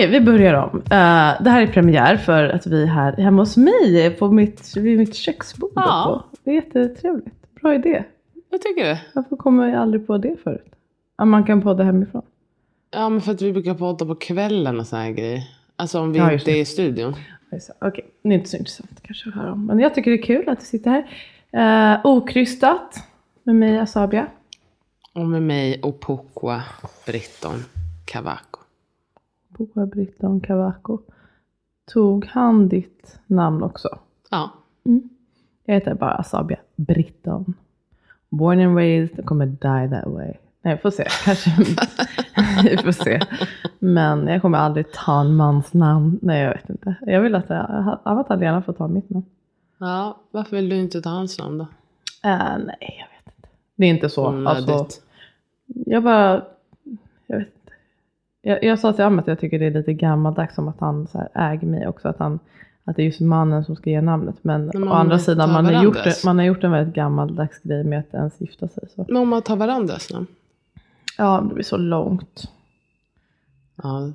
Okej, vi börjar om. Uh, det här är premiär för att vi är här hemma hos mig på mitt, vid mitt köksbord. Ja. Det är jättetrevligt. Bra idé. Vad tycker du? Varför kommer jag aldrig på det förut? Att man kan podda hemifrån. Ja men för att vi brukar podda på kvällen och såna här grejer. Alltså om vi Ja, inte är i studion. Okej, det är inte så intressant kanske att höra om. Men jag tycker det är kul att du sitter här. Uh, okrystat med mig Asabia. Och med mig Opokwa Britton Kavako. Boa Britton Cavaco. Tog han ditt namn också? Ja. Jag heter bara Asabia Britton. Born and raised, och kommer die that way. Nej, får se. Kanske. vi får se. Men jag kommer aldrig ta en mans namn. Nej, jag vet inte. Jag vill att jag, Avatar gärna får ta mitt namn. Ja, varför vill du inte ta hans namn då? Äh, nej, jag vet inte. Det är inte så. Alltså, jag bara, jag vet. Jag, jag sa till Ahmed att jag tycker det är lite gammaldags som att han så här äger mig också. Att, han, att det är just mannen som ska ge namnet. Men Men å andra sidan, man har, gjort, man har gjort en väldigt gammaldags grej med att ens gifta sig. Så. Men om man tar varandras namn? Ja, det blir så långt. Ja,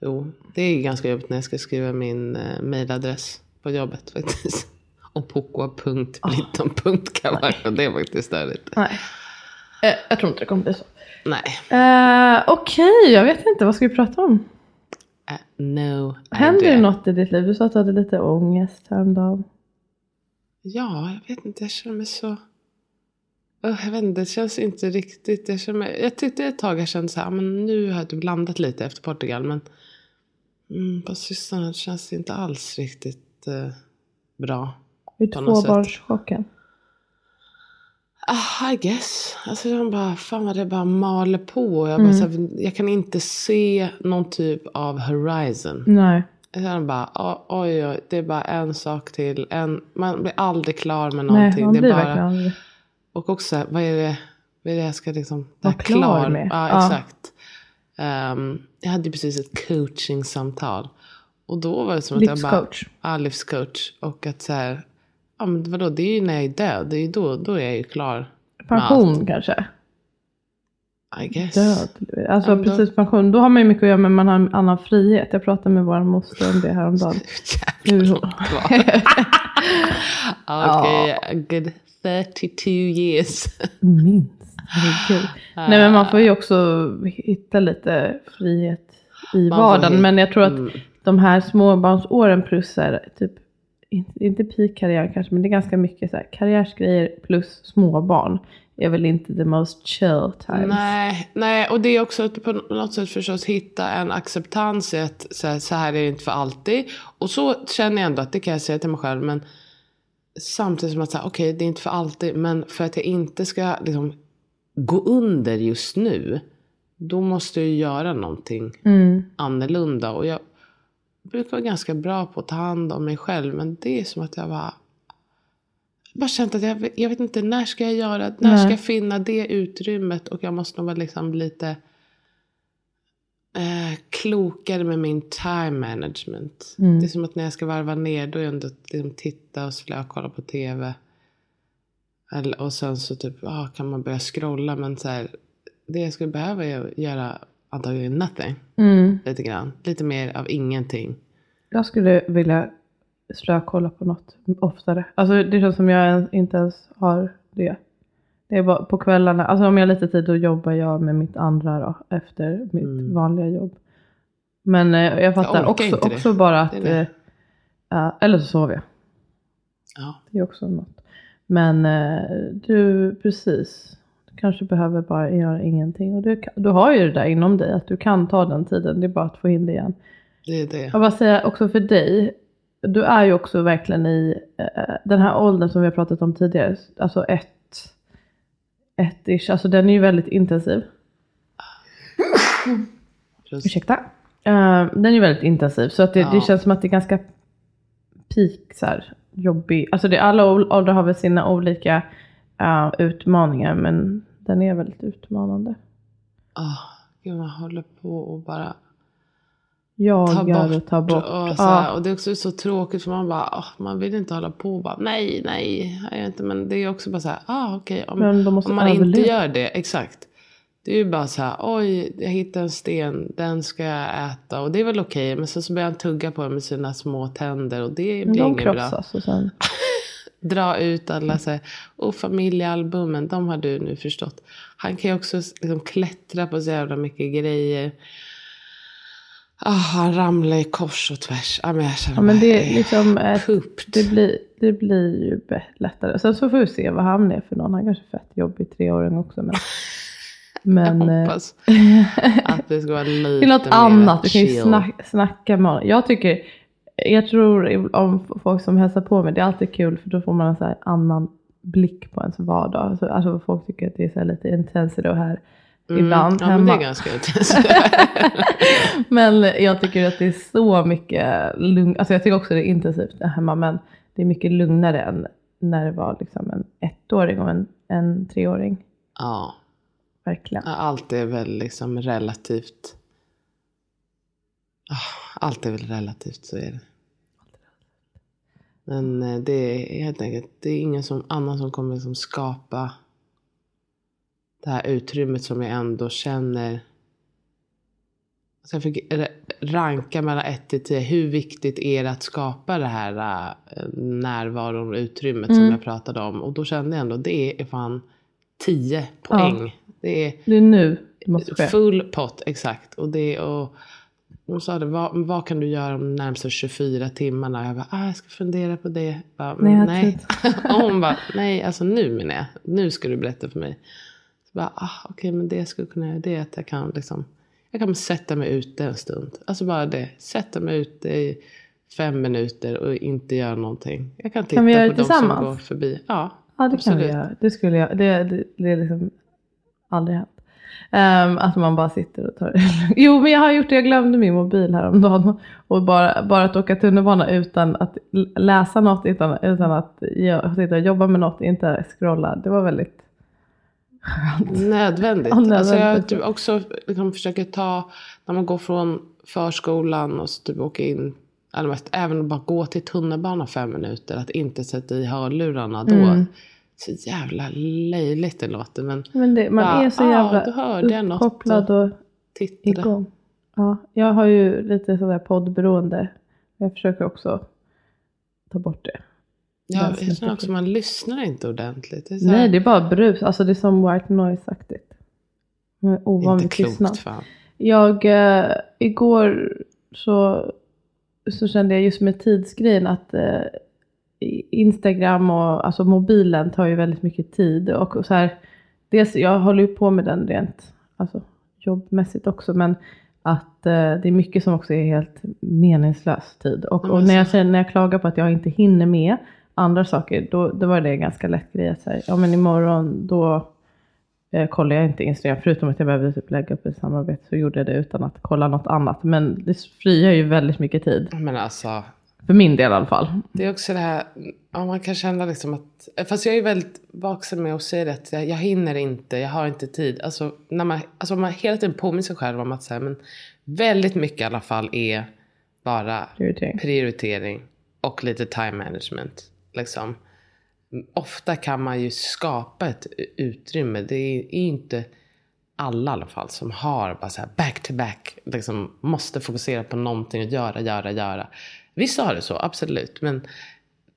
jo. Det är ganska jobbigt när jag ska skriva min eh, mailadress på jobbet faktiskt. Opokwa.britton.kavako. Det är faktiskt störigt. Nej. Eh, jag tror inte det kommer bli så. Nej. Eh, Okej, jag vet inte. Vad ska vi prata om? Uh, no Händer det något i ditt liv? Du sa att du hade lite ångest häromdagen. Ja, jag vet inte. Jag känner mig så... Öh, jag vet inte, det känns inte riktigt... Jag, känner mig... jag tyckte ett tag jag kände så här, men nu har jag typ landat lite efter Portugal. Men mm, på sistone känns det inte alls riktigt eh, bra. Sätt. tvåbarnschocken. Ah, I guess. Alltså jag bara, fan vad det bara maler på. Jag, bara, så här, jag kan inte se någon typ av horizon. Nej. Känner bara, ah, oj, oj, det är bara en sak till. En, man blir aldrig klar med Nej, någonting. man det är blir bara, aldrig. Och också, vad är det, vad är det jag ska liksom... Vara klar med. Ja, Ja. exakt. Ehm, jag hade precis ett coachingsamtal. Och då var det som att jag bara... Livscoach. Ja, livscoach. Och att så här... Ja, men vadå, det är ju när jag är död. Det är då, då är jag ju klar. Pension kanske? I guess. Död. Alltså Ja, då- precis pension. Då har man ju mycket att göra men man har en annan frihet. Jag pratade med vår moster om det häromdagen. Hur hon-. Okej, a good 32 years. Minst. Herregud. Nej men man får ju också hitta lite frihet i vardagen. Men jag tror att Mm. de här småbarnsåren plus här, typ, inte, inte peak-karriär kanske, men det är ganska mycket så här, karriärsgrejer plus småbarn. Är väl inte the most chill times. Nej, nej, och det är också att på något sätt förstås hitta en acceptans i att så här, så här är det inte för alltid. Och så känner jag ändå att det kan jag säga till mig själv. Men samtidigt som att säga, okej det är inte för alltid. Men för att jag inte ska liksom gå under just nu. Då måste jag göra någonting Mm. annorlunda. Och jag brukar vara ganska bra på att ta hand om mig själv. Men det är som att jag bara... Bara känt att jag, jag vet inte när ska jag göra, när Nej. ska jag finna det utrymmet. Och jag måste nog vara liksom lite eh, klokare med min time management. Mm. Det är som att när jag ska varva ner då är jag ändå liksom titta och slöa kolla på tv. Eller, och sen så typ, ah, kan man börja scrolla. Men så här, det jag skulle behöva är att göra antagligen nothing. Mm. Lite grann. Lite mer av ingenting. Jag skulle vilja slökolla på något oftare. Alltså det känns som jag inte ens har det. Det är bara på kvällarna. Alltså om jag har lite tid då jobbar jag med mitt andra då. Efter mitt Mm. vanliga jobb. Men eh, jag fattar orkar också, också bara att. Det det. eh, eller så sover jag. Ja. Det är också något. Men eh, du, precis. Kanske behöver bara göra ingenting. Och du, du har ju det där inom dig. Att du kan ta den tiden. Det är bara att få in det igen. Det är det. Jag bara säga också för dig. Du är ju också verkligen i eh, den här åldern som vi har pratat om tidigare. Alltså ett, ett ish. Alltså den är ju väldigt intensiv. Just, Ursäkta. Eh, den är ju väldigt intensiv. Så att det, Ja. det känns som att det är ganska peak så här, jobbig. Alltså det, alla åldrar har väl sina olika eh, utmaningar. Men den är väldigt utmanande. ah, gud, man håller på och bara Jagar och ta bort. Och, så här, Ja. och det är också så tråkigt för man bara, ah, man vill inte hålla på och bara, nej, nej, jag inte. Men det är också bara så här, ah, okej, om, de måste om man inte överleva. gör det, exakt. Det är ju bara så här, oj, jag hittade en sten, den ska jag äta. Och det är väl okej, men sen så börjar han tugga på den med sina små tänder och det blir de inget bra. krossas och sen. dra ut alla så här, och familjealbumen, de har du nu förstått. Han kan ju också liksom klättra på så jävla mycket grejer. Ah, han ramlar i kors och tvärs. Ah, men jag känner Ja men det är eh, liksom ett, det, blir, det blir ju lättare. Sen så får vi se vad han är för någon. Han kanske är fett jobbig treåring också. Men, men jag eh, hoppas att det ska vara lite det är något mer annat. Du kan ju chill. snack, snacka med honom. Jag tycker, jag tror om folk som hälsar på mig, det är alltid kul för då får man en så här annan blick på ens vardag. Alltså, alltså folk tycker att det är så lite intensity här Mm, ibland ja, men hemma. det är ganska intensivt. Men jag tycker att det är så mycket lugn. Alltså jag tycker också det är intensivt där hemma. Men det är mycket lugnare än när det var liksom en ettåring och en, en treåring. ja, Verkligen. allt är väl liksom relativt. Ah, Allt är väl relativt, så är det. Men eh, det är helt enkelt, det är ingen som, annan som kommer liksom skapa det här utrymmet som jag ändå känner. Så jag fick ra- ranka mellan 1 till 10. Hur viktigt är det att skapa det här äh, närvaron och utrymmet som Mm. jag pratade om. Och då kände jag ändå det är fan 10 poäng. Det är Det är nu det måste ske. Full pott, exakt. Och det och hon sa det, vad, vad kan du göra de närmsta 24 timmarna? Jag bara, ah, jag ska fundera på det. Jag Bara, Nej, nej. och hon bara, nej, alltså nu menar jag. Nu ska du berätta för mig. Så bara, ah, okej, men det jag skulle kunna göra det är att jag kan liksom, jag kan sätta mig ute en stund. Alltså bara det, sätta mig ute i fem minuter och inte göra någonting. Jag kan titta Kan vi göra på det de som går förbi. Ja, Ja det kan vi absolut. göra. Det skulle jag. Det, det, det är liksom aldrig hänt. Ehm, att man bara sitter och tar det Jo men jag har gjort det. Jag glömde min mobil häromdagen. Och bara, bara att åka tunnelbana utan att läsa något. Utan, utan att sitta och jobba med något. Inte scrolla. Det var väldigt skönt. Nödvändigt. Ja, nödvändigt. Alltså jag typ också liksom försöker ta, när man går från förskolan och så typ åker in, eller mest, även att bara gå till tunnelbanan fem minuter, att inte sätta i hörlurarna då. Mm. Så jävla löjligt det låter, men Men det, man Ja, är så ja, jävla något uppkopplad och titta. igång. Ja, jag har ju lite sådär poddberoende. Jag försöker också ta bort det. Ja, jag känner också på. man lyssnar inte ordentligt. Det Nej, det är bara brus. Alltså det är som white noise-aktigt. Med inte klokt tystnad. fan. Jag, eh, igår så, så kände jag just med tidsgrejen att eh, Instagram och alltså mobilen tar ju väldigt mycket tid. Och så här, dels, jag håller ju på med den rent alltså, jobbmässigt också. Men att eh, det är mycket som också är helt meningslös tid. Och, och men när, jag, känner, när jag klagar på att jag inte hinner med andra saker. Då, då var det en ganska lätt grej att säga. Ja men imorgon då eh, kollar jag inte Instagram. Förutom att jag behövde typ lägga upp ett samarbete så gjorde jag det utan att kolla något annat. Men det frigör ju väldigt mycket tid. Men alltså, För min del i alla fall. Det är också det här, ja, man kan känna liksom att, fast jag är väldigt vaksam med att säga det, att jag, hinner inte, jag har inte tid. Alltså, när man, alltså man hela tiden påminner sig själv om att säga, men väldigt mycket i alla fall är bara Prioritering. prioritering och lite time management. Liksom. Ofta kan man ju skapa ett utrymme. Det är, är inte alla i alla fall som har bara så här back to back, liksom måste fokusera på någonting och göra, göra, göra. Vissa har det så, absolut. Men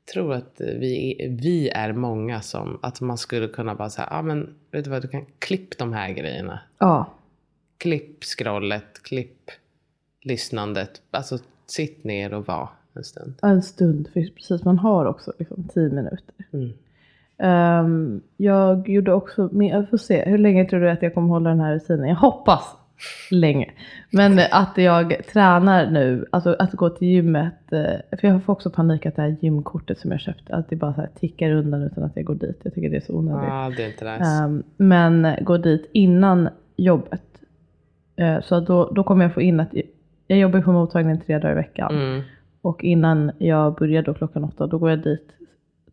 jag tror att vi, är- vi är många som, att man skulle kunna bara säga, ja ah, men vet du vad, du kan klipp de här grejerna. Ja, Klipp scrollet, klipp lyssnandet. Alltså sitt ner och var en stund. en stund. För precis, man har också liksom tio minuter. Mm. Ehm, jag gjorde också, men jag får se, hur länge tror du att jag kommer hålla den här rutinen? Jag hoppas länge. Men att jag tränar nu, alltså att gå till gymmet. eh, För jag får också panik att det här gymkortet som jag köpte, att det bara så här tickar undan utan att jag går dit. Jag tycker det är så onödigt. Ja, det är inte nice. Ehm, men gå dit innan jobbet. Eh, så då, då kommer jag få in att jag jobbar på mottagningen tre dagar i veckan. Mm. Och innan jag börjar då klockan åtta, då går jag dit,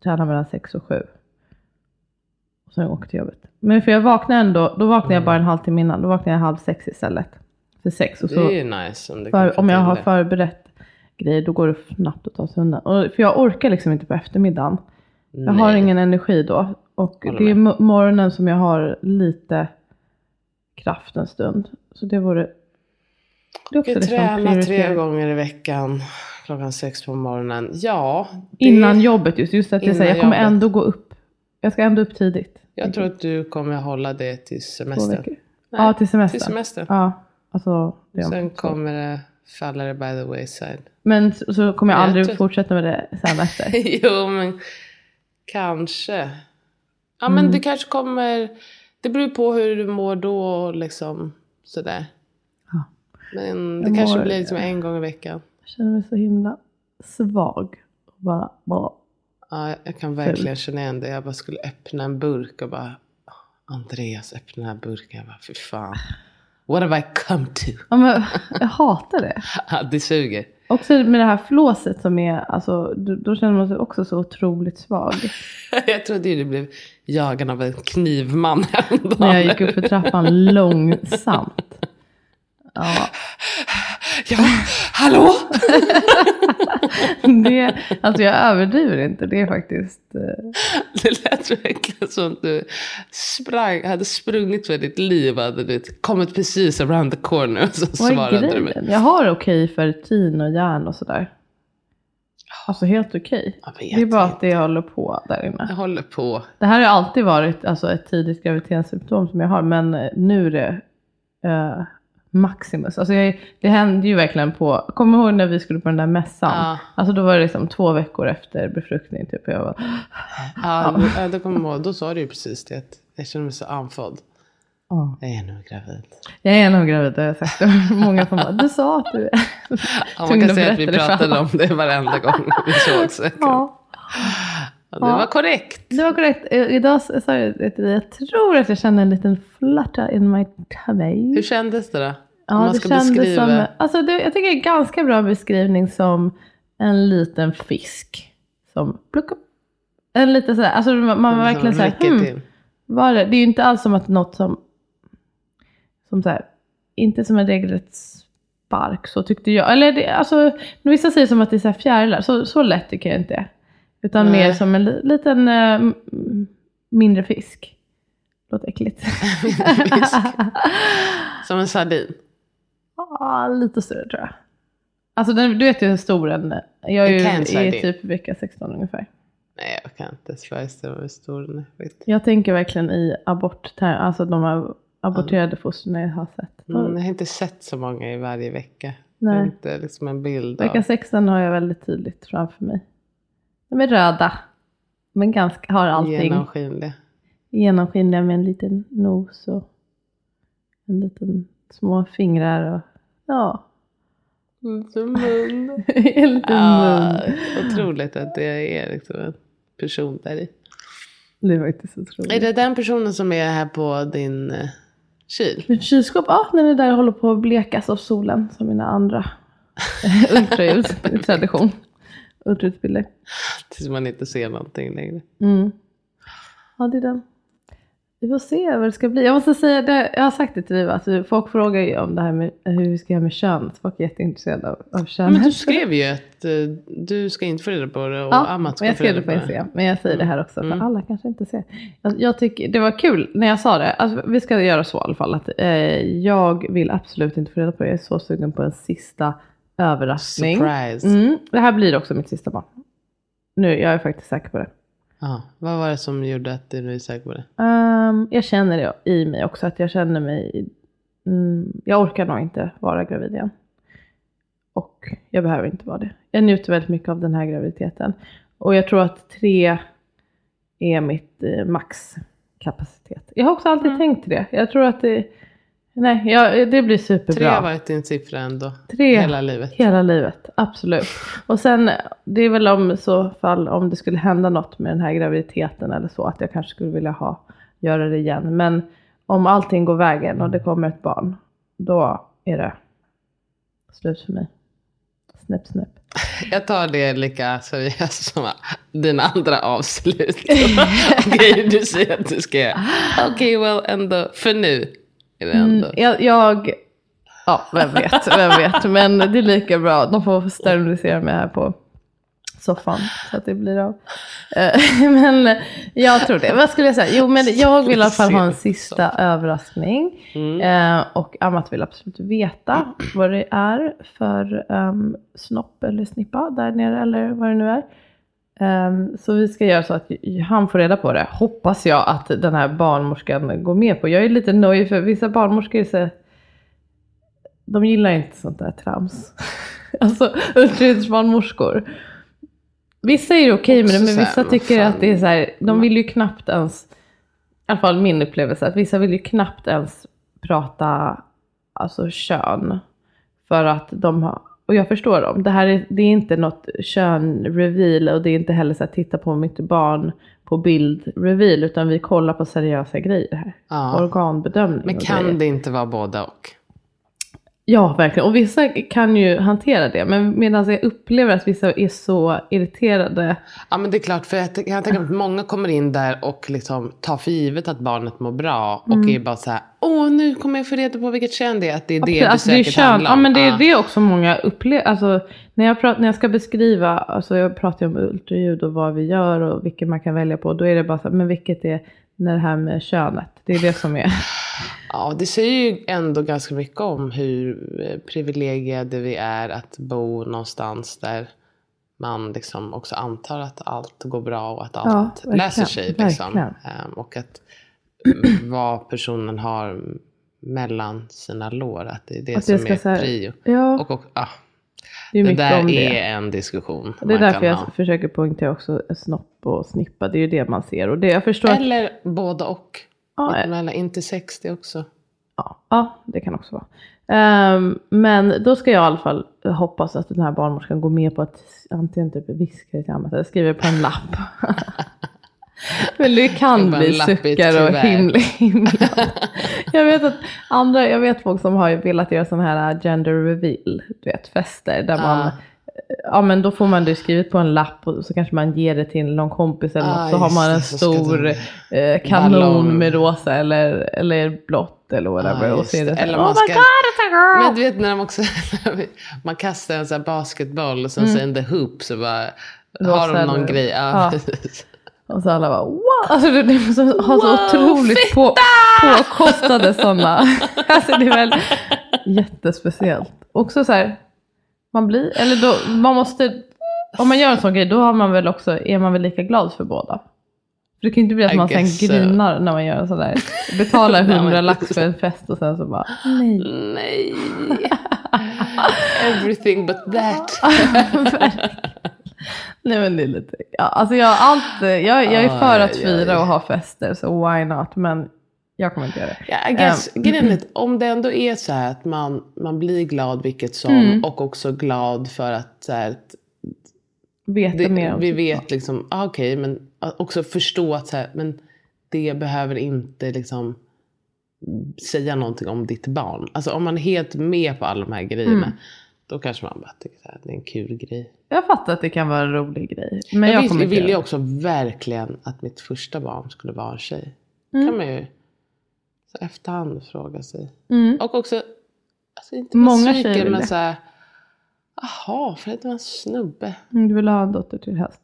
tränar mellan sex och sju. Och sen åker till jobbet. Men för jag vaknar ändå, då vaknar jag bara en halvtimme innan. Då vaknar jag halv sex istället. För sex. Och Det så, är ju nice om du för, om jag har det. förberett grejer, då går det snabbt att ta sig undan. Och, för jag orkar liksom inte på eftermiddagen. Jag har Nej. ingen energi då. Och Håller det är med. morgonen som jag har lite kraft en stund. Så det vore... Det är också Jag liksom tränar tre gånger i veckan. Klockan sex på morgonen. Ja. det- Innan jobbet just. Just att jag säger, jag kommer jobbet. ändå gå upp. Jag ska ändå upp tidigt. Jag tror att du kommer hålla det till Två semester. veckor. Ja, till semester. Till semester. Ja, alltså. Det Sen kommer det falla det by the wayside. Men så, så kommer jag Jag aldrig tror- fortsätta med det sen efter. jo, men kanske. Ja, men Mm. det kanske kommer. Det beror på hur du mår då och liksom sådär. Ja. Men det Jag kanske mår- blir liksom en gång i veckan. Jag känner mig så himla svag. Bara, bara. Ja, jag kan verkligen känna igen det. Jag bara skulle öppna en burk och bara Andreas öppna den här burken. Jag bara fy fan. What have I come to? Ja, men, jag hatar det. Ja, det suger. Också med det här flåset som är, alltså, då, då känner man sig också så otroligt svag. Jag trodde ju du blev jagad av en knivman häromdagen. När jag gick upp för trappan långsamt. Ja, Ja, hallå? det, alltså jag överdriver inte. Det är faktiskt, eh, Det lät verkligen som att du sprang, hade sprungit för ditt liv hade du kommit precis around the corner. Och så vad är svarade du mig. Jag har okej för rutin och järn och sådär. Alltså helt okej. Vet Det är bara att det håller på där inne. Jag håller på. Det här har alltid varit alltså, ett tidigt graviditetssymptom som jag har. Men nu är det eh, maximus. Alltså jag, det hände ju verkligen på, kommer ihåg när vi skulle på den där mässan? Ja. Alltså då var det liksom två veckor efter befruktning. Typ. Jag var, Ja, ja. det kommer jag. Då sa du ju precis det. att Jag känner mig så andfådd. "Åh, Jag är nog gravid. jag är nog gravid, det har jag sagt. Det var Många som bara, du sa att du är. Ja, man kan säga att vi pratade om det varenda gång vi sågs. Ja, Ja, det var korrekt. det var korrekt. Idag sa jag att jag tror att jag känner en liten flutter in my tummy. Hur kändes det då? Om Ja, man det ska beskriva. som, alltså det, jag tycker det är en ganska bra beskrivning som en liten fisk. Som plocka En liten sådär, alltså man, man var Som verkligen såhär, hmm, till. var det? Det är ju inte alls som att något som, som såhär, inte som en regelrätt spark, så tyckte jag. Eller det, alltså, vissa säger som att det är såhär fjärilar, så, så lätt tycker jag inte. Utan Nej. mer som en li, liten eh, mindre fisk. Låter äckligt. Som en sardin. Ja, lite större tror jag. Alltså den, du vet ju hur stor den är. Jag är ju i typ vecka 16 ungefär. Nej, jag kan inte ens föreställa mig hur stor den är. Jag tänker verkligen i abort alltså de här aborterade fostren jag har sett. Mm, jag har inte sett så många i varje vecka. Det är Nej. inte liksom en bild av... Vecka 16 har jag väldigt tydligt framför mig. De är röda. Men ganska, har allting Genomskinlig. genomskinliga med en liten nos och en liten små fingrar och ja, Som mun. en liten Ja, mun. otroligt att det är liksom en person där i. Det är faktiskt otroligt. Är det den personen som är här på din eh, kyl? Mitt kylskåp, ja, den är där och håller på att blekas av solen som mina andra ultraljud, tradition. Ultraljudsbilder. Tills man inte ser någonting längre. Mm. Ja, det är den. vi får se vad det ska bli. Jag måste säga, det, jag har sagt det till dig, att folk frågar ju om det här med hur vi ska göra med könet. Folk är jätteintresserade av, av könet. Men du skrev ju att eh, du ska inte få reda på det och Ja, Amat ska jag få reda det på på det. Instagram. Men jag säger det här också, för Mm. alla kanske inte ser. Jag, jag tycker, det var kul när jag sa det. Alltså, vi ska göra så i alla fall. Att, eh, jag vill absolut inte få reda på det. Jag är så sugen på en sista överraskning. Surprise. Mm, det här blir också mitt sista barn. Nu, jag är faktiskt säker på det. Ja, vad var det som gjorde att du är säker på det? Ehm, jag känner det i mig också, att jag känner mig... Mm, jag orkar nog inte vara gravid igen. Och jag behöver inte vara det. Jag njuter väldigt mycket av den här graviditeten. Och jag tror att tre är mitt eh, maxkapacitet. Jag har också alltid Mm. tänkt det. Jag tror att det... Nej, jag, det blir superbra. Tre har varit din siffra ändå. Tre. Hela livet. Hela livet, absolut. Och sen, det är väl om så fall om det skulle hända något med den här graviditeten eller så, att jag kanske skulle vilja ha, göra det igen. Men om allting går vägen och det kommer ett barn, då är det slut för mig. Snäpp, snäpp. Jag tar det lika seriöst som dina andra avslut. Grejer du säger att du ska göra. Okej, well ändå, för nu är det ändå. Mm, jag, jag, ja vem vet, vem vet. Men det är lika bra, de får sterilisera mig här på soffan. Så att det blir av. Eh, Men jag tror det. Vad skulle jag säga? Jo men jag vill i alla fall ha en sista överraskning. Mm. Eh, och Amat vill absolut veta vad det är för um, snopp eller snippa där nere eller vad det nu är. Ehm, så vi ska göra så att han får reda på det. Hoppas jag att den här barnmorskan går med på. Jag är lite nöjd för vissa barnmorskor är så, de gillar inte sånt där trams. alltså ultraljudsbarnmorskor. Vissa är okej med det men vissa tycker att det är så här, de vill ju knappt ens, i alla fall min upplevelse, att vissa vill ju knappt ens prata alltså kön. För att de har, och jag förstår dem, det här är, det är inte något kön-reveal och det är inte heller så att titta på mitt barn på bild-reveal utan vi kollar på seriösa grejer här. Ja. Organbedömning Men kan det inte vara både och? Ja, verkligen. Och vissa kan ju hantera det. Men medan jag upplever att vissa är så irriterade. Ja men det är klart, för jag, jag mig att många kommer in där och liksom tar för givet att barnet mår bra. Och är bara så här, åh nu kommer jag få reda på vilket kön det är. Att det är det alltså, det är besöket handlar Ja, om. men det är Ja. det också många upplever. Alltså, när, jag pratar, när jag ska beskriva, alltså jag pratar ju om ultraljud och vad vi gör och vilket man kan välja på. Då är det bara så här, men vilket är när det här med könet? Det är det som är. Ja, det säger ju ändå ganska mycket om hur eh, privilegierade vi är att bo någonstans där man liksom också antar att allt går bra och att allt verkligen, läser sig. Liksom. Ehm, och att vad personen har mellan sina lår, att det är det Att som det ska är här- prio. Ja, Och, och, ah, det är det där är det. en diskussion. Det är därför jag ha. försöker poängtera också snopp och snippa. Det är ju det man ser. Och det, jag förstår att, Eller båda och. Ja, Mellan intersex det också. ja, ja, det kan också vara. Ehm, men då ska jag i alla fall hoppas att den här barnmorskan går med på att antingen typ viska det till Amat eller skriver på en lapp. Men det kan bli suckar och himla, himla. Jag vet att andra, jag vet folk som har velat göra sån här gender reveal, du vet fester där man Ah. Ja men då får man det skrivet på en lapp och så kanske man ger det till någon kompis eller Ah, något. Så har man en stor eh, kanon Ballong. med rosa eller, eller blått eller whatever. Ja, och är det det. Eller oh man ska- god! Men du vet när de också, man kastar en sån här basketboll och sen så in the hoop så bara Rosa har de någon eller- grej. Ja. precis. Och så alla bara wow! Alltså det, det är så, har så Wow, otroligt på, påkostade sådana. Alltså det är väl jättespeciellt. Också så här, man blir, eller då, man måste, om man gör en sån grej då har man väl också, är man väl lika glad för båda. För det kan ju inte bli att I man sen so. grinar när man gör en sån där, betalar Nej, men- hundra lax för en fest och sen så bara nej. Nej. Everything but that. Nej men det är lite, ja, alltså jag, allt, jag, jag är för att fira och ha fester så why not. Men jag kommer inte göra det. Ja, I guess, Ehm. grejen är att om det ändå är så här att man, man blir glad vilket som Mm. och också glad för att så här, att Veta det, mer om vi vet liksom, ah, okej, men också förstå att så här, men det behöver inte liksom säga någonting om ditt barn. Alltså om man är helt med på alla de här grejerna, Mm. då kanske man bara tycker här, det är en kul grej. Jag fattar att det kan vara en rolig grej. Men jag jag, inte ville ju också verkligen att mitt första barn skulle vara en tjej. kan man ju så efterhand fråga sig. Mm. Och också, alltså inte Många tjejer men det. så här, jaha, för det var en snubbe. Mm, Du vill ha en dotter till höst.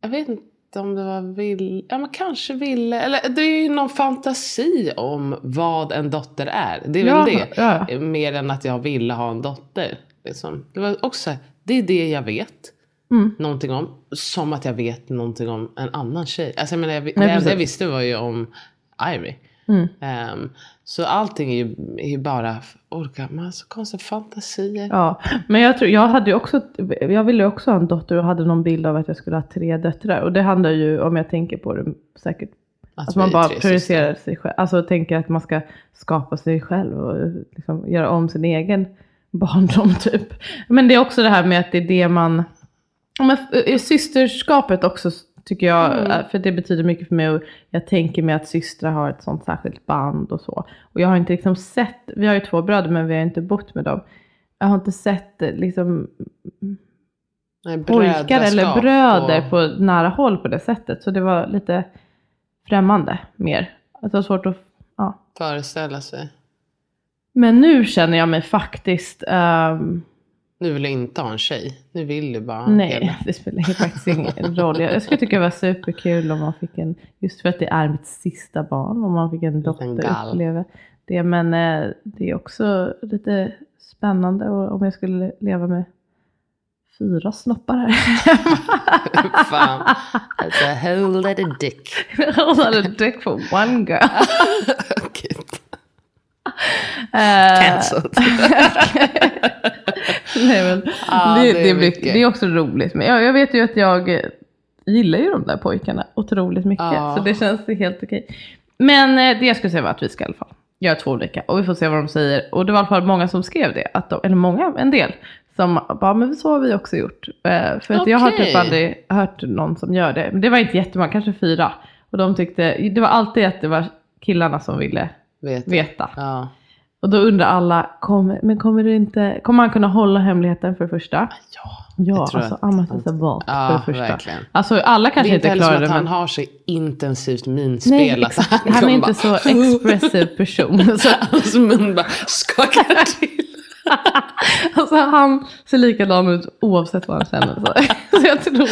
Jag vet inte om det var vill, ja men kanske ville, eller det är ju någon fantasi om vad en dotter är. Det är Ja, väl det. ja. Mer än att jag ville ha en dotter. Liksom. Det var också, det är det jag vet. Mm. Någonting om. Som att jag vet någonting om en annan tjej. Alltså jag menar, jag, det Nej, enda precis. jag visste var ju om Ivy. Mm. Ehm, så allting är ju, är ju bara, orka, man har så konstiga fantasier. Ja, men jag, tror, jag hade också, jag ville också ha en dotter och hade någon bild av att jag skulle ha tre döttrar. Och det handlar ju, om jag tänker på det, säkert Att att man bara tre projicerar sig själv. Alltså tänker att man ska skapa sig själv och liksom göra om sin egen barndom typ. Men det är också det här med att det är det man, men systerskapet också tycker jag, Mm. eh, för det betyder mycket för mig. Och jag tänker mig att systrar har ett sånt särskilt band och så. Och jag har inte liksom sett, vi har ju två bröder men vi har inte bott med dem. Jag har inte sett eh, liksom Nej, pojkar eller bröder och- på nära håll på det sättet. Så det var lite främmande mer. Att det var svårt att, ja. föreställa sig. Men nu känner jag mig faktiskt, ehm, Nu vill jag inte ha en tjej. Nu vill du bara ha en nej kille. det spelar faktiskt ingen roll. Jag, jag skulle tycka det var superkul om man fick en, just för att det är mitt sista barn, om man fick en dotter uppleva det. Men eh, det är också lite spännande och, om jag skulle leva med fyra snoppar här Fan. It's a whole lot of dick. Hon hade dick for one girl. Cancelled. Nej, men Ja, det, det är det, blir, mycket. det är också roligt. Men jag, jag vet ju att jag gillar ju de där pojkarna otroligt mycket. Ja. Så det känns helt okej. Men eh, det jag skulle säga var att vi ska i alla fall göra två olika. Och vi får se vad de säger. Och det var i alla fall många som skrev det. Att de, eller många, en del. Som bara, men så har vi också gjort. Eh, för att jag har typ aldrig hört någon som gör det. Men det var inte jättemånga, kanske fyra. Och de tyckte, det var alltid att det var killarna som ville Vet veta. Ja. Och då undrar alla, kommer, men kommer du inte, kommer han kunna hålla hemligheten för det första? Ja. Ja, alltså att- Amat är valt Ja, för det första. verkligen. Alltså alla Det kanske är inte inte heller som klarar att det han men... har så intensivt Nej, minspel. att exakt. Han är inte bara- så expressiv person. Så, Hans mun bara skakar till. alltså han ser likadan ut oavsett vad han känner. Så, jag tror...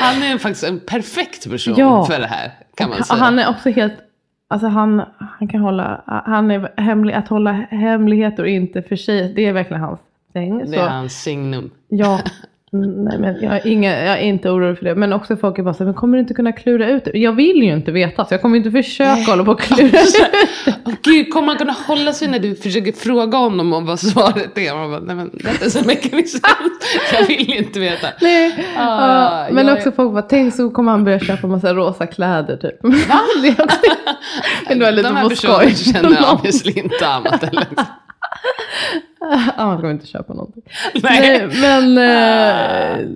Han är faktiskt en perfekt person Ja. för det här. Kan man säga. han är också helt... Alltså han, han kan hålla... Han är hemlig, att hålla hemligheter och inte för sig, det är verkligen hans thing. det Så- är hans signum. Ja, nej men jag är, inga, jag är inte orolig för det. Men också folk är bara så här, men kommer du inte kunna klura ut det? Jag vill ju inte veta, så jag kommer inte försöka hålla på och klura ut. Åh Gud, kommer han kunna hålla sig när du försöker fråga honom om vad svaret är? Man bara, nej men det så mycket. Jag vill inte veta. Nej. Ah, ja, men också är- folk bara, tänk så kommer han börja köpa massa rosa kläder typ. Va? Är också, det var lite De här på personerna skoj. känner jag obviously inte Amat Han kommer inte köpa någonting. Nej. Nej, men eh,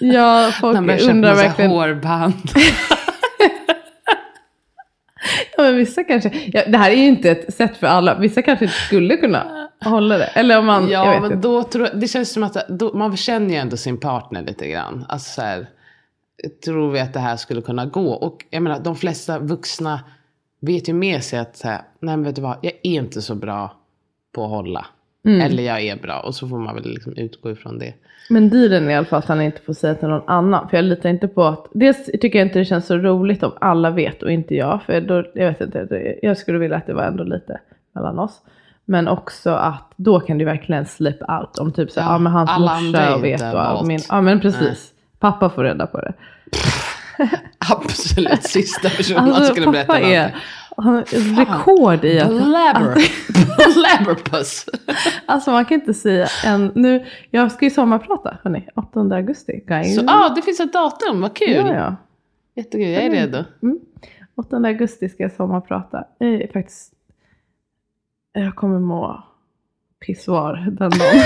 ja, folk börjar köpa undrar verkligen. hårband. Ja, men vissa kanske, ja, det här är ju inte ett sätt för alla. Vissa kanske inte skulle kunna hålla det. Eller om man, jag Ja, vet men inte. då tror jag, det känns som att då, man känner ju ändå sin partner lite grann. Alltså så här, tror vi att det här skulle kunna gå? Och jag menar, de flesta vuxna vet ju med sig att så här, nej men vet du vad, jag är inte så bra på att hålla. Mm. Eller jag är bra. Och så får man väl liksom utgå ifrån det. Men dealen är i alla fall att han inte får säga till någon annan. För jag litar inte på att, dels tycker jag inte det känns så roligt om alla vet och inte jag. För då, jag vet inte, jag skulle vilja att det var ändå lite mellan oss. Men också att då kan det verkligen slip out. Om typ så, ja, Ja, men hans alla morsa vet och valt. min, Ja men precis. Pappa får reda på det. Absolut sista personen Alltså skulle berätta någonting. är, han har rekord i att... Blabber. Blabberpuss. Alltså man kan inte säga en... Nu, jag ska ju sommarprata hörni, 8 augusti. Guys. Så, ah, det finns ett datum, vad kul. ja, ja. Jättekul, jag är redo. Mm. 8 augusti ska jag sommarprata. Jag är faktiskt... Jag kommer må pissvar den dagen.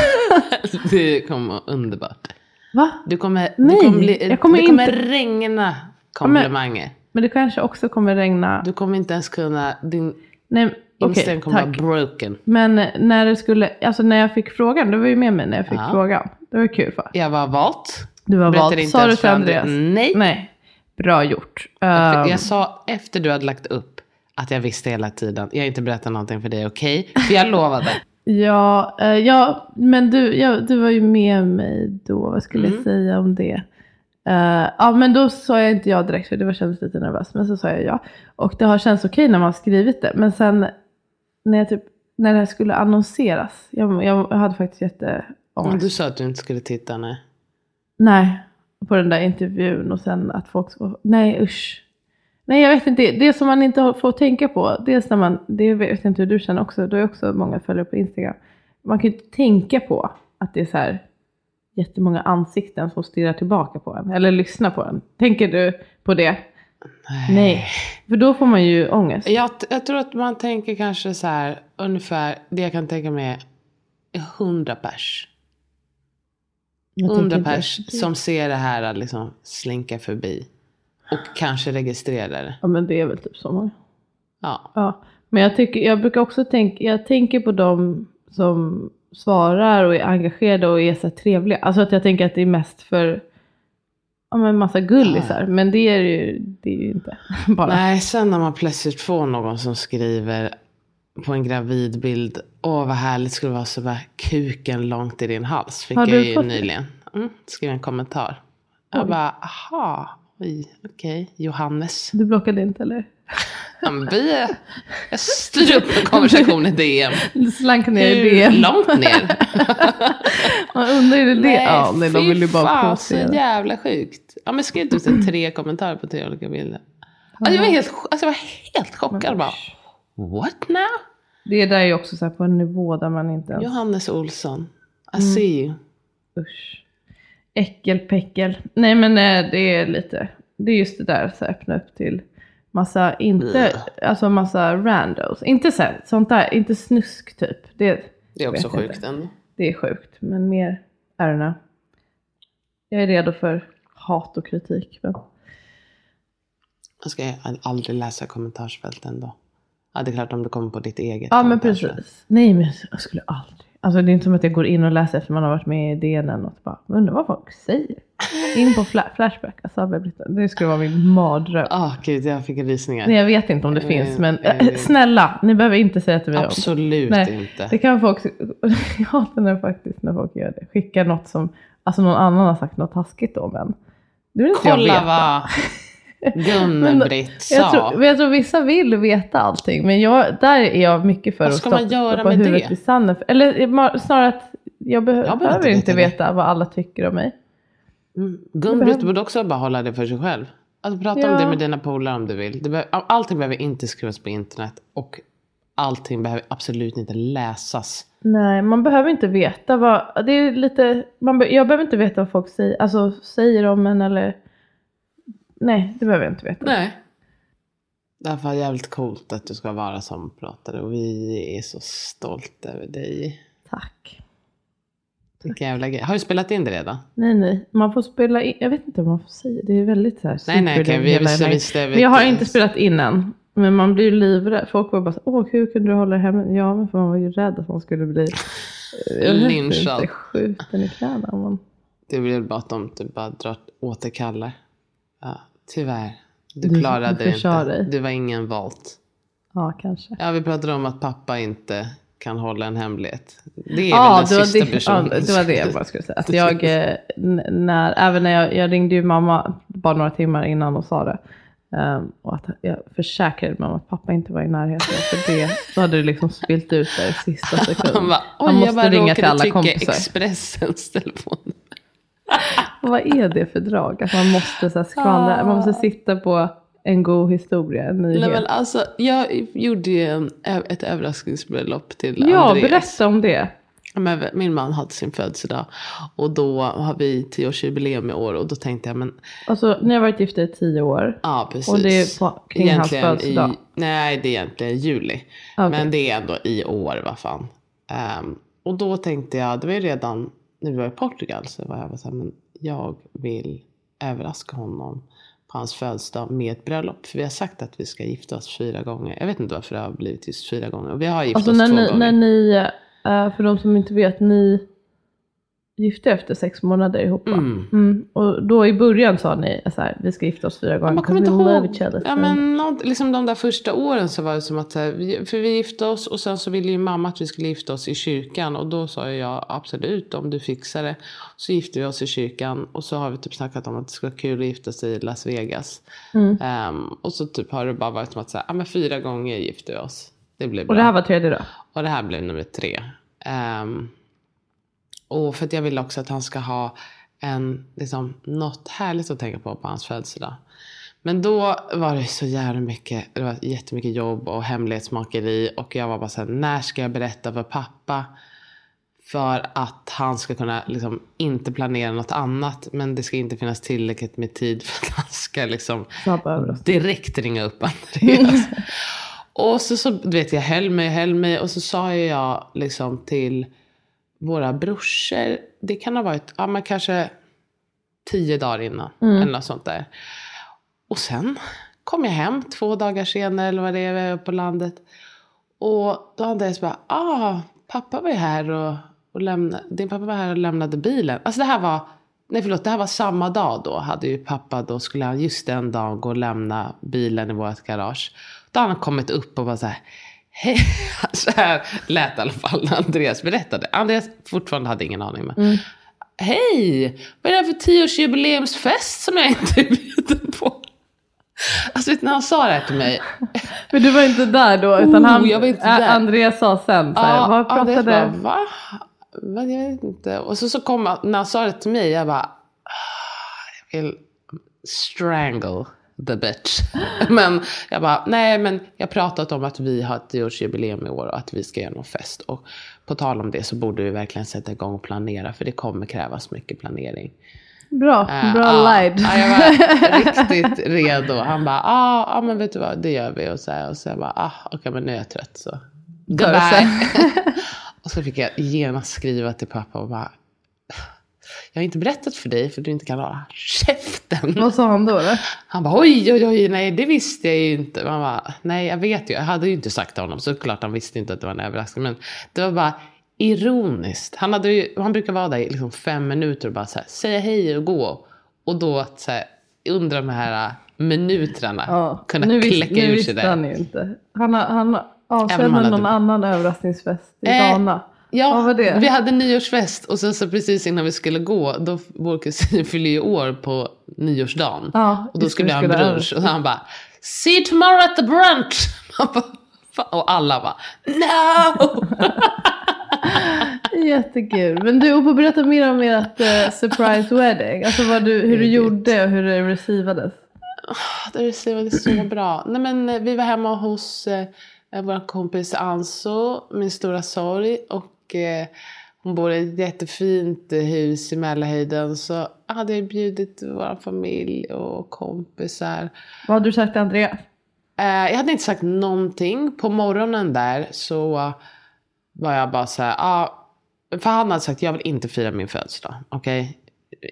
Det kommer vara underbart. Va? Du kommer, Nej, du kommer, bli, jag kommer det kommer inte- regna komplimanger. Men det kanske också kommer regna. Du kommer inte ens kunna, din Nej, inställning kommer tack. vara broken. Men när det skulle, alltså när jag fick frågan, du var ju med mig när jag fick Ja. frågan. Det var kul för. Jag var valt. Du var Berättade vald. inte Sa du till Andreas? Nej. Nej. Bra gjort. För Um, Jag sa efter du hade lagt upp att jag visste hela tiden. Jag har inte berättat någonting för dig, okej? För jag lovade. Ja, eh, ja men du, ja, du var ju med mig då. Vad skulle Mm. jag säga om det? Eh, ja, men då sa jag inte ja direkt för det var kändes lite nervös. Men så sa jag ja. Och det har känts okej när man har skrivit det. Men sen när, jag typ, när det här skulle annonseras. Jag, jag, hade faktiskt jätteångest. du sa att du inte skulle titta, nej. Nej, på den där intervjun och sen att folk ska... Nej usch. Nej jag vet inte, det som man inte får tänka på. Dels när man, det vet jag inte hur du känner också, du har ju också många följare på Instagram. Man kan ju inte tänka på att det är så här jättemånga ansikten som stirrar tillbaka på en. Eller lyssnar på en. Tänker du på det? Nej. För då får man ju ångest. Jag, jag tror att man tänker kanske så här, ungefär, det jag kan tänka mig är 100 pers. Jag tänker 100 inte- pers som ser det här liksom slinka förbi. Och kanske registrerar det. Ja men det är väl typ så många. Ja. Ja, men jag, tycker, jag brukar också tänka, jag tänker på dem som svarar och är engagerade och är så trevliga. Alltså att jag tänker att det är mest för ja, men massa gullisar. Men det är ju, det är ju inte bara. Nej, sen när man plötsligt får någon som skriver på en gravidbild. Åh vad härligt skulle det vara så bara kuken långt i din hals. Fick Har jag ju nyligen. Mm, skrev en kommentar. Jag Oj. bara, aha, oj, okej, Johannes. Du blockade inte eller? Vi, jag styr upp en konversation i DM. Slank ner i Hur DM. långt ner? Man undrar ju det. ja, nej, de vill ju bara fan, så jävla sjukt. Ja, men skrev typ tre kommentarer på tre olika bilder. Alltså, jag, var helt, alltså, jag var helt chockad bara. What now? Det där är ju också så här på en nivå där man inte ens... Johannes Olsson. I Mm. see you. Usch. Äckelpäckel. Nej men eh, det är lite, det är just det där så här, öppna upp till massa, inte, alltså massa randos. Inte så sånt där, inte snusk typ. Det, Det är också sjukt ändå. det är sjukt. Men mer, know. Jag är redo för hat och kritik. Men... Jag ska aldrig läsa kommentarsfälten då. Ja, det är klart om det kommer på ditt eget. Ja men precis. Nej men jag skulle aldrig. Alltså det är inte som att jag går in och läser efter man har varit med i DN eller något. Bara, undrar vad folk säger. In på fla- Flashback. Alltså, det skulle vara min mardröm. Ah, gud, jag fick rysningar. Nej jag vet inte om det finns men eh, eh, snälla ni behöver inte säga till mig om. Absolut Nej, inte. Det kan folk, jag hatar när faktiskt när folk gör det. Skickar något som, alltså någon annan har sagt något taskigt då men. Det vill inte jag Kolla veta. vad Gun-Britt sa. Jag tror, men jag tror vissa vill veta allting men jag, där är jag mycket för Vad att man stoppa göra med huvudet det? i sanden. Eller snarare att jag, behö- Jag behöver inte veta veta vad alla tycker om mig. Mm. Gun-Britt borde också bara hålla det för sig själv. Alltså prata om Ja. det med dina polare om du vill. Det be- allting behöver inte skrivas på internet. Och allting behöver absolut inte läsas. Nej, man behöver inte veta vad, det är lite, man be, jag behöver inte veta vad folk säger, alltså, säger om en eller, nej det behöver jag inte veta. Nej. Därför är det jävligt coolt att du ska vara som pratare. Och vi är så stolta över dig. Tack. Vilken jävla grej. Har du spelat in det redan? Nej, nej. Man får spela in. Jag vet inte vad man får säga. Det är väldigt så här. Nej, nej, okej, vi- visst, visst, Men jag har inte spelat in än. Men man blir ju livrädd. Folk var bara så åh hur kunde du hålla det hemma? Ja, men för man var ju rädd att man skulle bli Lynchad. skjuten i knäna. Man... Det blir bara att de typ bara drar, återkallar. Ja, tyvärr. Du, Du- klarade det inte. dig. Du var ingen volt. Ja, kanske. Ja, vi pratade om att pappa inte kan hålla en hemlighet. Det är Ja, väl den sista det, personen. ja, det var det jag bara skulle säga. Att jag, eh, när, även när jag, jag ringde ju mamma bara några timmar innan och sa det. Ehm, och att jag försäkrade mig om att pappa inte var i närheten. För det, då hade det liksom spilt ut där i sista sekund. Han bara, oj måste jag ringa till alla kompisar. Expressens telefon. Vad är det för drag? Att man måste så skvallra, man måste sitta på en god historia, en nyhet. Nej, men alltså, jag gjorde ju en, ett överraskningsbröllop till ja, Andreas. berätta om det. Men min man hade sin födelsedag. Och då har vi tioårsjubileum i år. Och då tänkte jag, men Alltså, ni har varit gifta i tio år. ja precis. Och det är på, kring hans födelsedag. i, nej det är egentligen juli. Okej. Men det är ändå i år, vad fan. Ehm, och då tänkte jag, det var ju redan när vi var i Portugal. Så var jag så här, men jag vill överraska honom hans födelsedag med ett bröllop. För vi har sagt att vi ska gifta oss fyra gånger. Jag vet inte varför det har blivit just fyra gånger. Och vi har gift Alltså oss när två ni, gånger. när ni, eh, för de som inte vet, ni gifte efter sex månader ihop va? Mm. Mm. Och då i början sa ni så här, vi ska gifta oss fyra gånger. Man kommer inte ihåg. Ja, men något, liksom de där första åren så var det som att, så här, för vi gifte oss och sen så ville ju mamma att vi skulle gifta oss i kyrkan. Och då sa jag absolut om du fixar det. Så gifte vi oss i kyrkan och så har vi typ snackat om att det skulle vara kul att gifta sig i Las Vegas. Mm. Ehm, och så typ har det bara varit som att säga, ja men fyra gånger gifte vi oss. Det blir bra. Och det här var tredje då? Och det här blev nummer tre. Ehm, och för att jag vill också att han ska ha en, liksom, något härligt att tänka på på hans födelsedag. Men då var det så jävla mycket, det var jättemycket jobb och hemlighetsmakeri. Och jag var bara så här, när ska jag berätta för pappa? För att han ska kunna liksom inte planera något annat. Men det ska inte finnas tillräckligt med tid för att han ska liksom direkt ringa upp Andreas. och så, så du vet jag höll mig, höll mig och så sa jag liksom till våra brorsor, det kan ha varit, ja men kanske tio dagar innan. Eller något sånt där. Och sen kom jag hem två dagar senare eller vad det är, på landet. Och då hade Andreas bara, ah, pappa var här och, och lämnade, din pappa var här och lämnade bilen. Alltså det här var, nej förlåt, det här var samma dag då. Hade ju pappa, då skulle han just den dagen gå och lämna bilen i vårt garage. Då hade han kommit upp och var så här, hej, så här lät i alla fall när Andreas berättade. Andreas fortfarande hade ingen aning. Men, Hej, vad är det här för tioårsjubileumsfest som jag inte är bjuden på? Alltså vet, när han sa det här till mig. Men du var inte där då utan Oh, han, jag var inte där. Andreas sa sen så här, vad Andreas pratade... Bara, Va? Va? Jag vet inte. Och så, så kom när han sa det till mig, jag bara, "Ah, jag vill strangle the bitch. men jag bara, nej men jag pratat om att vi har ett tioårsjubileum i år och att vi ska göra någon fest. Och på tal om det så borde vi verkligen sätta igång och planera för det kommer krävas mycket planering. Bra, Eh, bra ja. lied. Ja, jag var riktigt redo. Han bara, ah, ah, men vet du vad, det gör vi. Och så, här, och så jag bara, ah, okej men nu är jag trött så. Goodbye. och så fick jag genast skriva till pappa och bara, jag har inte berättat för dig för du inte kan hålla käften. Vad sa han då? då? Han bara, oj, oj, oj, nej, det visste jag ju inte. Man bara, nej, jag vet ju. Jag hade ju inte sagt till honom. Såklart, han visste inte att det var en överraskning. Men det var bara ironiskt. Han, hade ju, han brukar vara där i liksom fem minuter och bara så här, säga hej och gå. Och då att så här, under de här minuterna kunna nu kläcka nu ur sig visste det. han ju inte. Han, har- han han någon hade- annan överraskningsfest i Eh, Ghana. Ja, Vad var det? vi hade nyårsfest och sen så precis innan vi skulle gå, då vår kusin fyller ju år på nyårsdagen. Ja, och då skulle vi ha en brunch. Och han bara, see you tomorrow at the brunch. Och alla bara, no! Jättekul. Men du, och berätta mer om ert eh, surprise wedding. Alltså vad du, hur du gjorde och hur det receivades. det var så bra. Nej men eh, vi var hemma hos eh, vår kompis Anso, min stora sorg. Och eh, hon bor i ett jättefint hus i Mälarhöjden. Så hade jag bjudit vår familj och kompisar. Vad hade du sagt till Andreas? Eh, jag hade inte sagt någonting. På morgonen där så var jag bara så här. Ah, för han hade sagt jag vill inte fira min födelsedag. Okej?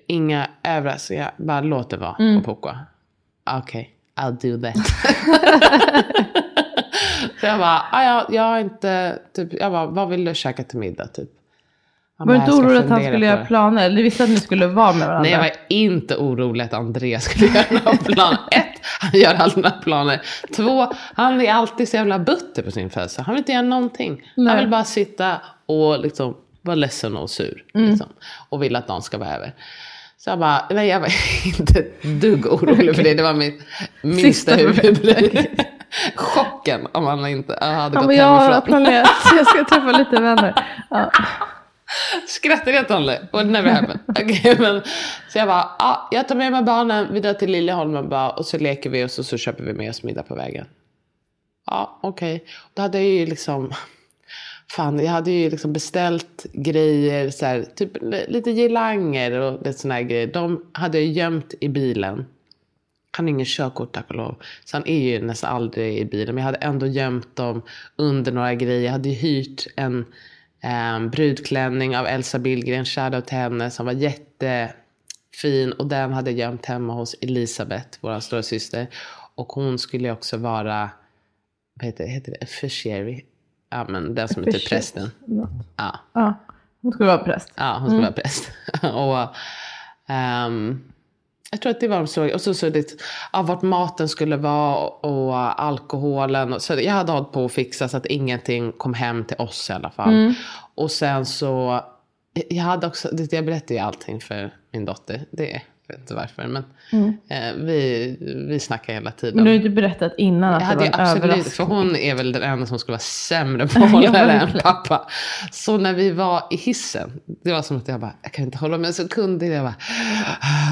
Inga överraskningar. Bara låt det vara Mm. på Poco. Okej, I'll do that. så jag bara, ah, ja, jag har inte, typ, jag bara, vad vill du käka till middag typ? Han Var du inte "Jag orolig att han skulle göra det." planer? Du visste att ni skulle vara med varandra? Nej, jag var inte orolig att Andreas skulle göra några planer. Ett, han gör aldrig några planer. Två, han är alltid så jävla butter på sin födelsedag. Han vill inte göra någonting. Han Nej. vill bara sitta och liksom vara ledsen och sur. Liksom, och vill att någon ska vara över. Så jag bara, nej jag var inte ett dugg orolig för det. Det var mitt minsta huvudbry. Chocken om han inte hade Han gått bara, jag har hemifrån. planerat. Jag ska träffa lite vänner. Ja. Skrattar jag Tolle? What never happened. Okej, men, så jag bara, ah, jag tar med mig barnen, vi drar till Liljeholmen bara, och så leker vi och så, så köper vi med oss middag på vägen. Ja, okej. Då hade jag ju liksom, fan jag hade ju liksom beställt grejer, så här, typ lite girlanger och lite såna här grejer. De hade jag gömt i bilen. Han har ingen körkort tack och lov. Så han är ju nästan aldrig i bilen. Men jag hade ändå gömt dem under några grejer. Jag hade ju hyrt en eh, brudklänning av Elsa Billgren. Shoutout till henne som var jättefin. Och den hade jag gömt hemma hos Elisabeth, vår stora syster. Och hon skulle ju också vara, vad heter det, heter det officiary? Ja men den som är typ prästen. Ja. Ja. Hon skulle vara präst. Ja, hon skulle vara präst. och ehm, jag tror att det var de stora. Och så, så det, ja, vart maten skulle vara och alkoholen. Och, så jag hade hållit på att fixa så att ingenting kom hem till oss i alla fall. Och sen så, jag hade också, jag berättade ju allting för min dotter. Det vet inte varför. Men eh, vi, vi snackar hela tiden. Men du har ju berättat innan att Jag det var en absolut, överraskning. för hon är väl den enda som skulle vara sämre på att det än pappa. Så när vi var i hissen, det var som att jag bara, jag kan inte hålla mig en sekund. Jag bara,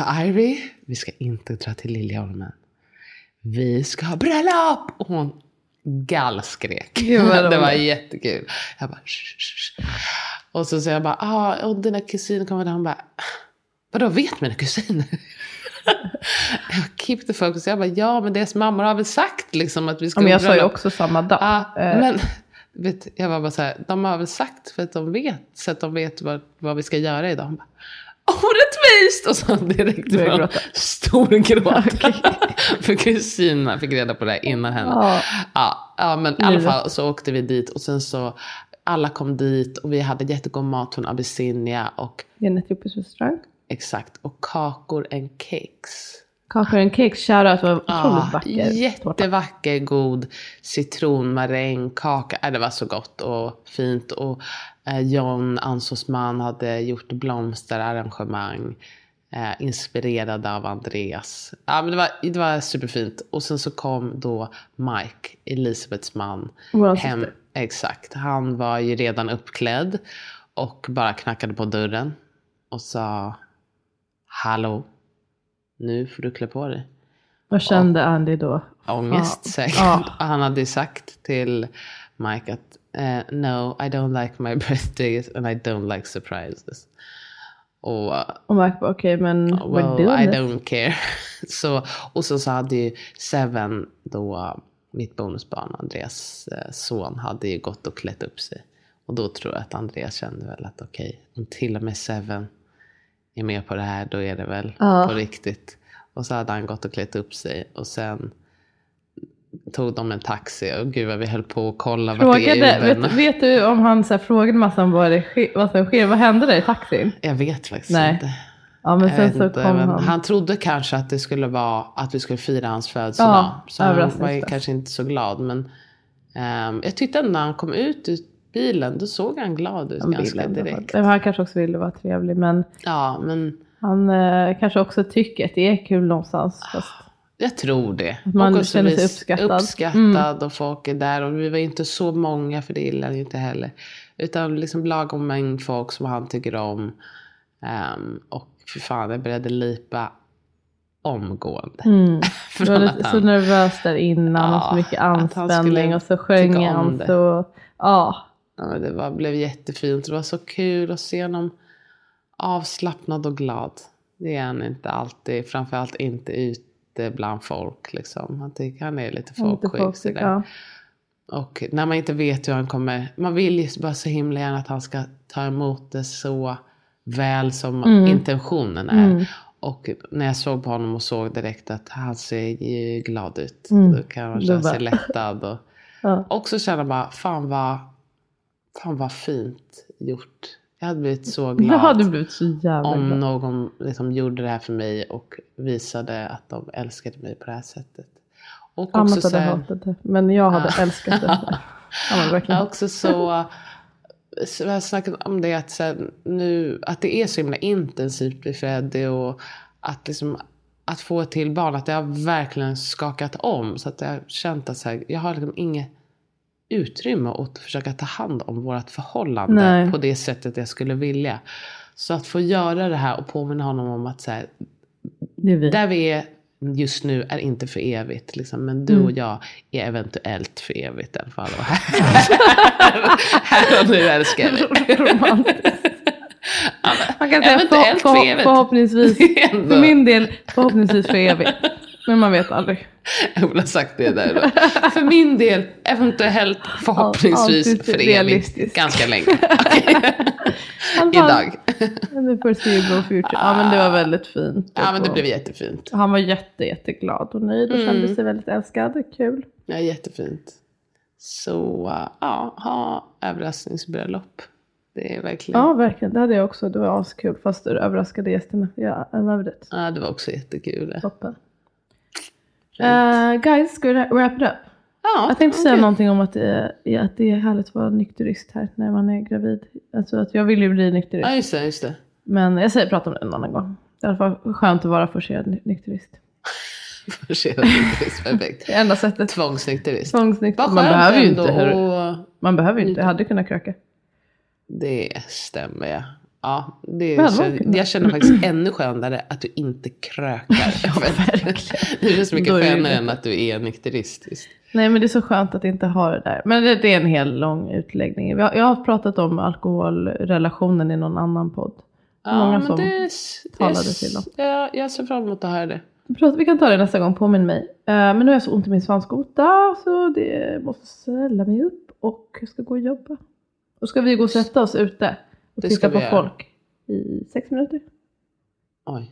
"Ah, Ivy, vi ska inte dra till Liljeholmen. Vi ska ha bröllop! Och hon gallskrek. Det var jättekul. Jag bara, "Shh, shh, shh." Och så säger jag bara, ah, och dina kusiner kommer där. Hon bara, vadå vet mina kusiner? Keep the focus. Jag bara, ja men deras mammor har väl sagt liksom att vi ska Ja, men jag sa ju bröllop." också samma dag. Ja, Eh, men vet, jag var bara så här, de har väl sagt för att de vet, så att de vet vad, vad vi ska göra idag. Hon bara, orättvist! Och så direkt var gråta. stor gråt. för kusinerna fick reda på det här innan henne. Ja. Ja, ja, men i alla fall så åkte vi dit och sen så alla kom dit och vi hade jättegod mat från Abyssinia och Det är en etiopisk restaurang. Exakt och kakor and cakes. Kakor and cakes, shoutout var otroligt Ja, vacker. jättevacker, god citronmarängkaka. Äh, det var så gott och fint. Och eh, John, Ansos man, hade gjort blomsterarrangemang. Eh, inspirerade av Andreas. Ja, men det, var, det var superfint. Och sen så kom då Mike, Elisabeths man. Vår hem. syster. Exakt. Han var ju redan uppklädd. Och bara knackade på dörren. Och sa Hallå. Nu får du klä på dig Vad kände Andy då? ångest Ja. säkert. Ja. Han hade sagt till Mike att eh, no, I don't like my birthdays and I don't like surprises. Och uh, Och Mark bara, okej men we're well, doing I this. don't care. så, och så, så hade ju Seven, då uh, mitt bonusbarn, Andreas eh, son, hade ju gått och klätt upp sig. Och då tror jag att Andreas kände väl att okej, om till och med Seven är med på det här, då är det väl Ja. på riktigt. Och så hade han gått och klätt upp sig och sen tog de en taxi och gud vad vi höll på att kolla vart det Frågade, är vet, vet du om han så här, frågade massa om vad, det vad som sker? Vad hände där i taxin? Jag vet faktiskt Nej. inte. Ja men sen så inte, kom han. han trodde kanske att det skulle vara att vi skulle fira hans födelsedag. Ja, så han var kanske inte så glad. Men ehm, jag tyckte ändå när han kom ut bilen, då såg han glad ut Han ganska direkt. vara- Han kanske också ville vara trevlig men Ja, men han eh, kanske också tycker att det är kul någonstans. Fast, jag tror det. Att man Och känner sig uppskattad. Uppskattad och folk är där. Och vi var inte så många, för det gillar han ju inte heller. Utan liksom lagom mängd folk som han tycker om. Ehm, och för fan, jag började lipa omgående. mm. Från Du var att lite så han- nervös där innan och så Ja, mycket han anspänning och så sjöng han det. så. Ja. Ja, det var, blev jättefint. Det var så kul att se honom avslappnad och glad. Det är han inte alltid. Framförallt inte ute bland folk. Liksom. Han tycker han är lite Lite folksjuk. folk- sådär. ja. Och när man inte vet hur han kommer. Man vill ju bara så himla gärna att han ska ta emot det så väl som Mm. intentionen är. Mm. Och när jag såg på honom och såg direkt att han ser ju glad ut. Mm. Då kan man känna sig lättad. Och Ja. också känna bara, fan vad, fan vad fint gjort. Jag hade blivit så glad Jag hade blivit så jävla om glad. någon liksom gjorde det här för mig och visade att de älskade mig på det här sättet. Och också Annat så hade här- hatat det. Men jag hade älskat det. Ja, men verkligen. Ja, också så, jag har snackat om det att, här, nu, att det är så himla intensivt med Freddy och att, liksom, att få till barn, att det har verkligen skakat om. Så att jag har känt att så här, jag har liksom inget utrymme att försöka ta hand om vårt förhållande Nej. på det sättet jag skulle vilja. Så att få göra det här och påminna honom om att så här, vi. där vi är just nu är inte för evigt. Liksom. Men du Mm. och jag är eventuellt för evigt i alla fall. Och här, här och nu älskar men Man kan säga Eventuellt för, för förhoppningsvis. För min del förhoppningsvis för evigt. Men man vet aldrig. Jag borde ha sagt det där då. För min del, eventuellt förhoppningsvis alltid för evigt. Ganska länge. Fall, Idag. The foreseeable future. Ja men det var väldigt fint. Ja men det blev jättefint. Han var jätte, jätteglad och nöjd och Mm. kände sig väldigt älskad. Kul. Ja, jättefint. Så ja, ha överraskningsbröllop. Det är verkligen. Ja, verkligen. Det hade jag också. Det var askul. Fast du överraskade gästerna. Ja, I loved it. Ja, det var också jättekul. Toppen. Uh, guys, ska vi ra- wrap it up? Ja, Jag tänkte säga okej. någonting om att, det är- att det är härligt att vara nykterist här när man är gravid. Alltså att jag vill ju bli nykterist. Ja, just det. Just det. Men jag säger prata om det en annan gång. Det är i alla fall skönt att vara forcerad ny- nykterist. Forcerad nykterist, perfekt. Det enda sättet. Tvångsnykterist. Tvångsnykterist. Man behöver ju inte. Och man behöver ju inte. Jag hade kunnat kröka. det stämmer ja. Ja, det Men, känner, jag känner faktiskt ännu skönare att du inte krökar. Ja, verkligen. det så mycket det skönare det. än att du är nykterist. Just. Nej men det är så skönt att inte ha det där. Men det, det är en hel lång utläggning. Jag, jag har pratat om alkoholrelationen i någon annan podd. Många men som det, det, talade till dem. Ja, jag ser fram emot att höra det. Vi kan ta det nästa gång, påminn mig. Eh, men nu har jag så ont i min svanskota så det måste ställa mig upp och jag ska gå och jobba. Då ska vi gå och sätta oss ute och Det titta ska på göra. folk i sex minuter. Oj,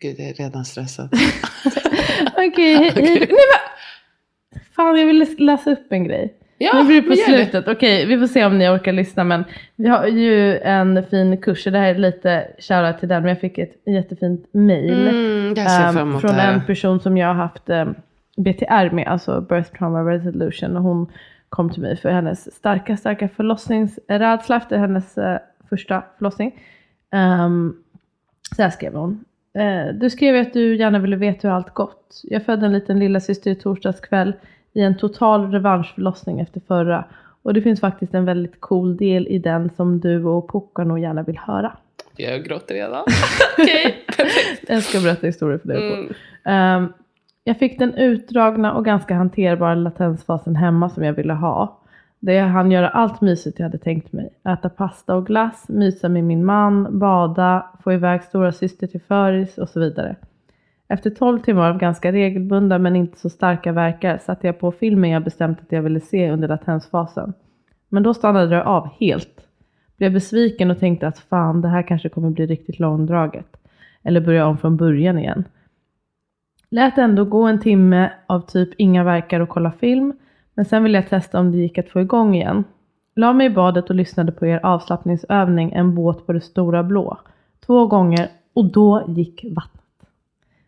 gud jag är redan stressad. Okej, hej, hej. Nej men! Fan jag ville läsa upp en grej. Ja, nu blir det på gör det. slutet. Okej, vi får se om ni orkar lyssna. Men vi har ju en fin kurs. Det här är lite shoutout till den. Men jag fick ett jättefint mail. Mm, ehm, emot från en person som jag har haft um, BTR med. Alltså Birth Trauma Resolution. Och hon kom till mig för hennes starka, starka förlossningsrädsla efter hennes eh, första förlossning. Um, så här skrev hon. Eh, du skrev att du gärna ville veta hur allt gått. Jag födde en liten lilla syster i torsdags kväll i en total revanschförlossning efter förra. Och det finns faktiskt en väldigt cool del i den som du och Pocka nog gärna vill höra. Jag gråter redan. Okej, perfekt. Jag ska berätta historier för dig. Mm. Mm. Um, jag fick den utdragna och ganska hanterbara latensfasen hemma som jag ville ha. Där jag hann göra allt mysigt jag hade tänkt mig. Äta pasta och glass, mysa med min man, bada, få iväg stora syster till föris och så vidare. Efter 12 timmar av ganska regelbundna men inte så starka verkar satte jag på filmen jag bestämt att jag ville se under latensfasen. Men då stannade det av helt. Blev besviken och tänkte att fan det här kanske kommer bli riktigt långdraget. Eller börja om från början igen. Lät ändå gå en timme av typ inga verkar och kolla film. Men sen ville jag testa om det gick att få igång igen. La mig i badet och lyssnade på er avslappningsövning En båt på det stora blå. Två gånger och då gick vattnet.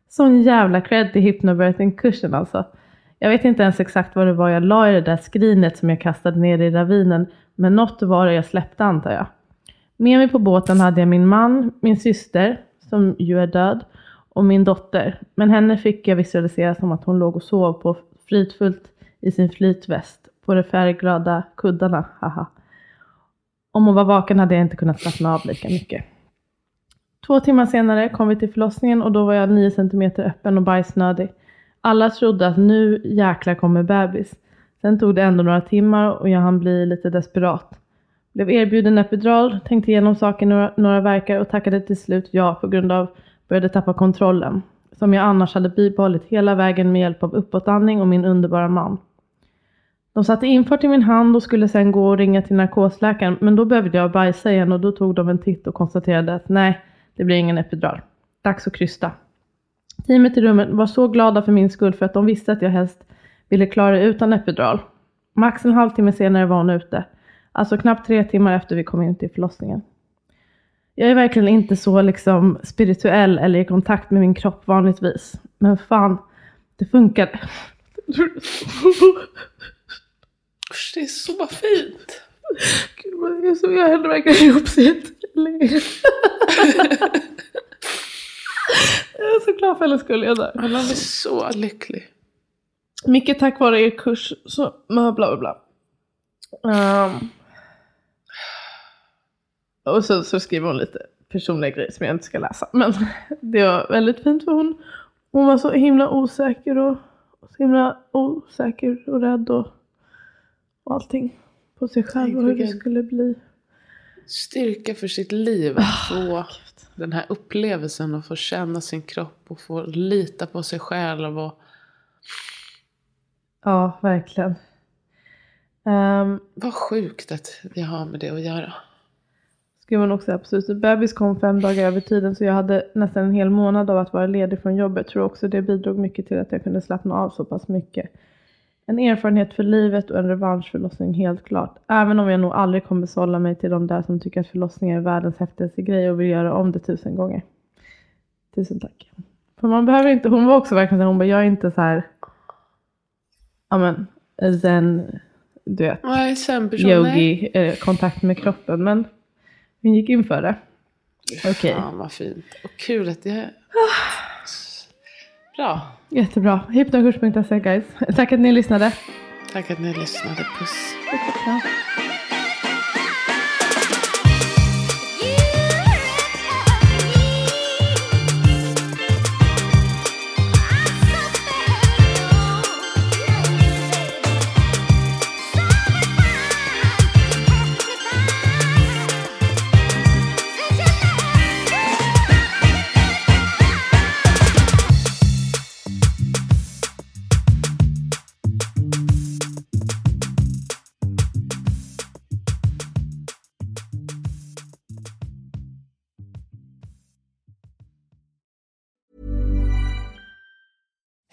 Sån jävla cred till hypnobirthing-kursen alltså. Jag vet inte ens exakt vad det var jag la i det där skrinet som jag kastade ner i ravinen. Men något var det jag släppte antar jag. Med mig på båten hade jag min man, min syster, som ju är död, och min dotter. Men henne fick jag visualisera som att hon låg och sov på fridfullt i sin flytväst på de färgglada kuddarna, haha. Om hon var vaken hade jag inte kunnat slappna av lika mycket. Två timmar senare kom vi till förlossningen och då var jag 9 cm öppen och bajsnödig. Alla trodde att nu jäklar kommer bebis. Sen tog det ändå några timmar och jag hann bli lite desperat. Blev erbjuden epidural, tänkte igenom saken några, några verkar och tackade till slut ja på grund av började tappa kontrollen. Som jag annars hade bibehållit hela vägen med hjälp av uppåtandning och min underbara man. De satte infart i min hand och skulle sen gå och ringa till narkosläkaren men då behövde jag bajsa igen och då tog de en titt och konstaterade att nej, det blir ingen epidural. Dags att krysta. Teamet i rummet var så glada för min skull för att de visste att jag helst ville klara det utan epidural. Max en halvtimme senare var hon ute. Alltså knappt tre timmar efter vi kom in till förlossningen. Jag är verkligen inte så liksom spirituell eller i kontakt med min kropp vanligtvis. Men fan, det funkade. Usch, det är så fint. Gud, vad jag, så, jag hällde verkligen ihop sig jättelänge. Jag är så glad för hennes skull. Jag där. Man är så lycklig. Mycket tack vare er kurs. Så bla bla bla. Um, och så, så skriver hon lite personliga grejer som jag inte ska läsa. Men det var väldigt fint för hon. Hon var så himla osäker och så himla osäker och rädd och, och allting. På sig själv och hur det skulle bli. Styrka för sitt liv att få den här upplevelsen och få känna sin kropp och få lita på sig själv. Och, Ja, verkligen. Um, vad sjukt att vi har med det att göra. Skriver hon också absolut. Bebis kom fem dagar över tiden så jag hade nästan en hel månad av att vara ledig från jobbet. Tror också det bidrog mycket till att jag kunde slappna av så pass mycket. En erfarenhet för livet och en revanschförlossning helt klart. Även om jag nog aldrig kommer sålla mig till de där som tycker att förlossningar är världens häftigaste grej och vill göra om det tusen gånger. Tusen tack. För man behöver inte, hon var också verkligen hon bara, jag är inte så här, ja men, zen, du vet, Nej, yogi, eh, kontakt med kroppen. Men hon gick in för det. Okej. Fan vad fint. Och kul att det... Bra. Jättebra. Hypnokurs.se guys. Tack att ni lyssnade. Tack att ni lyssnade. Puss. Ja.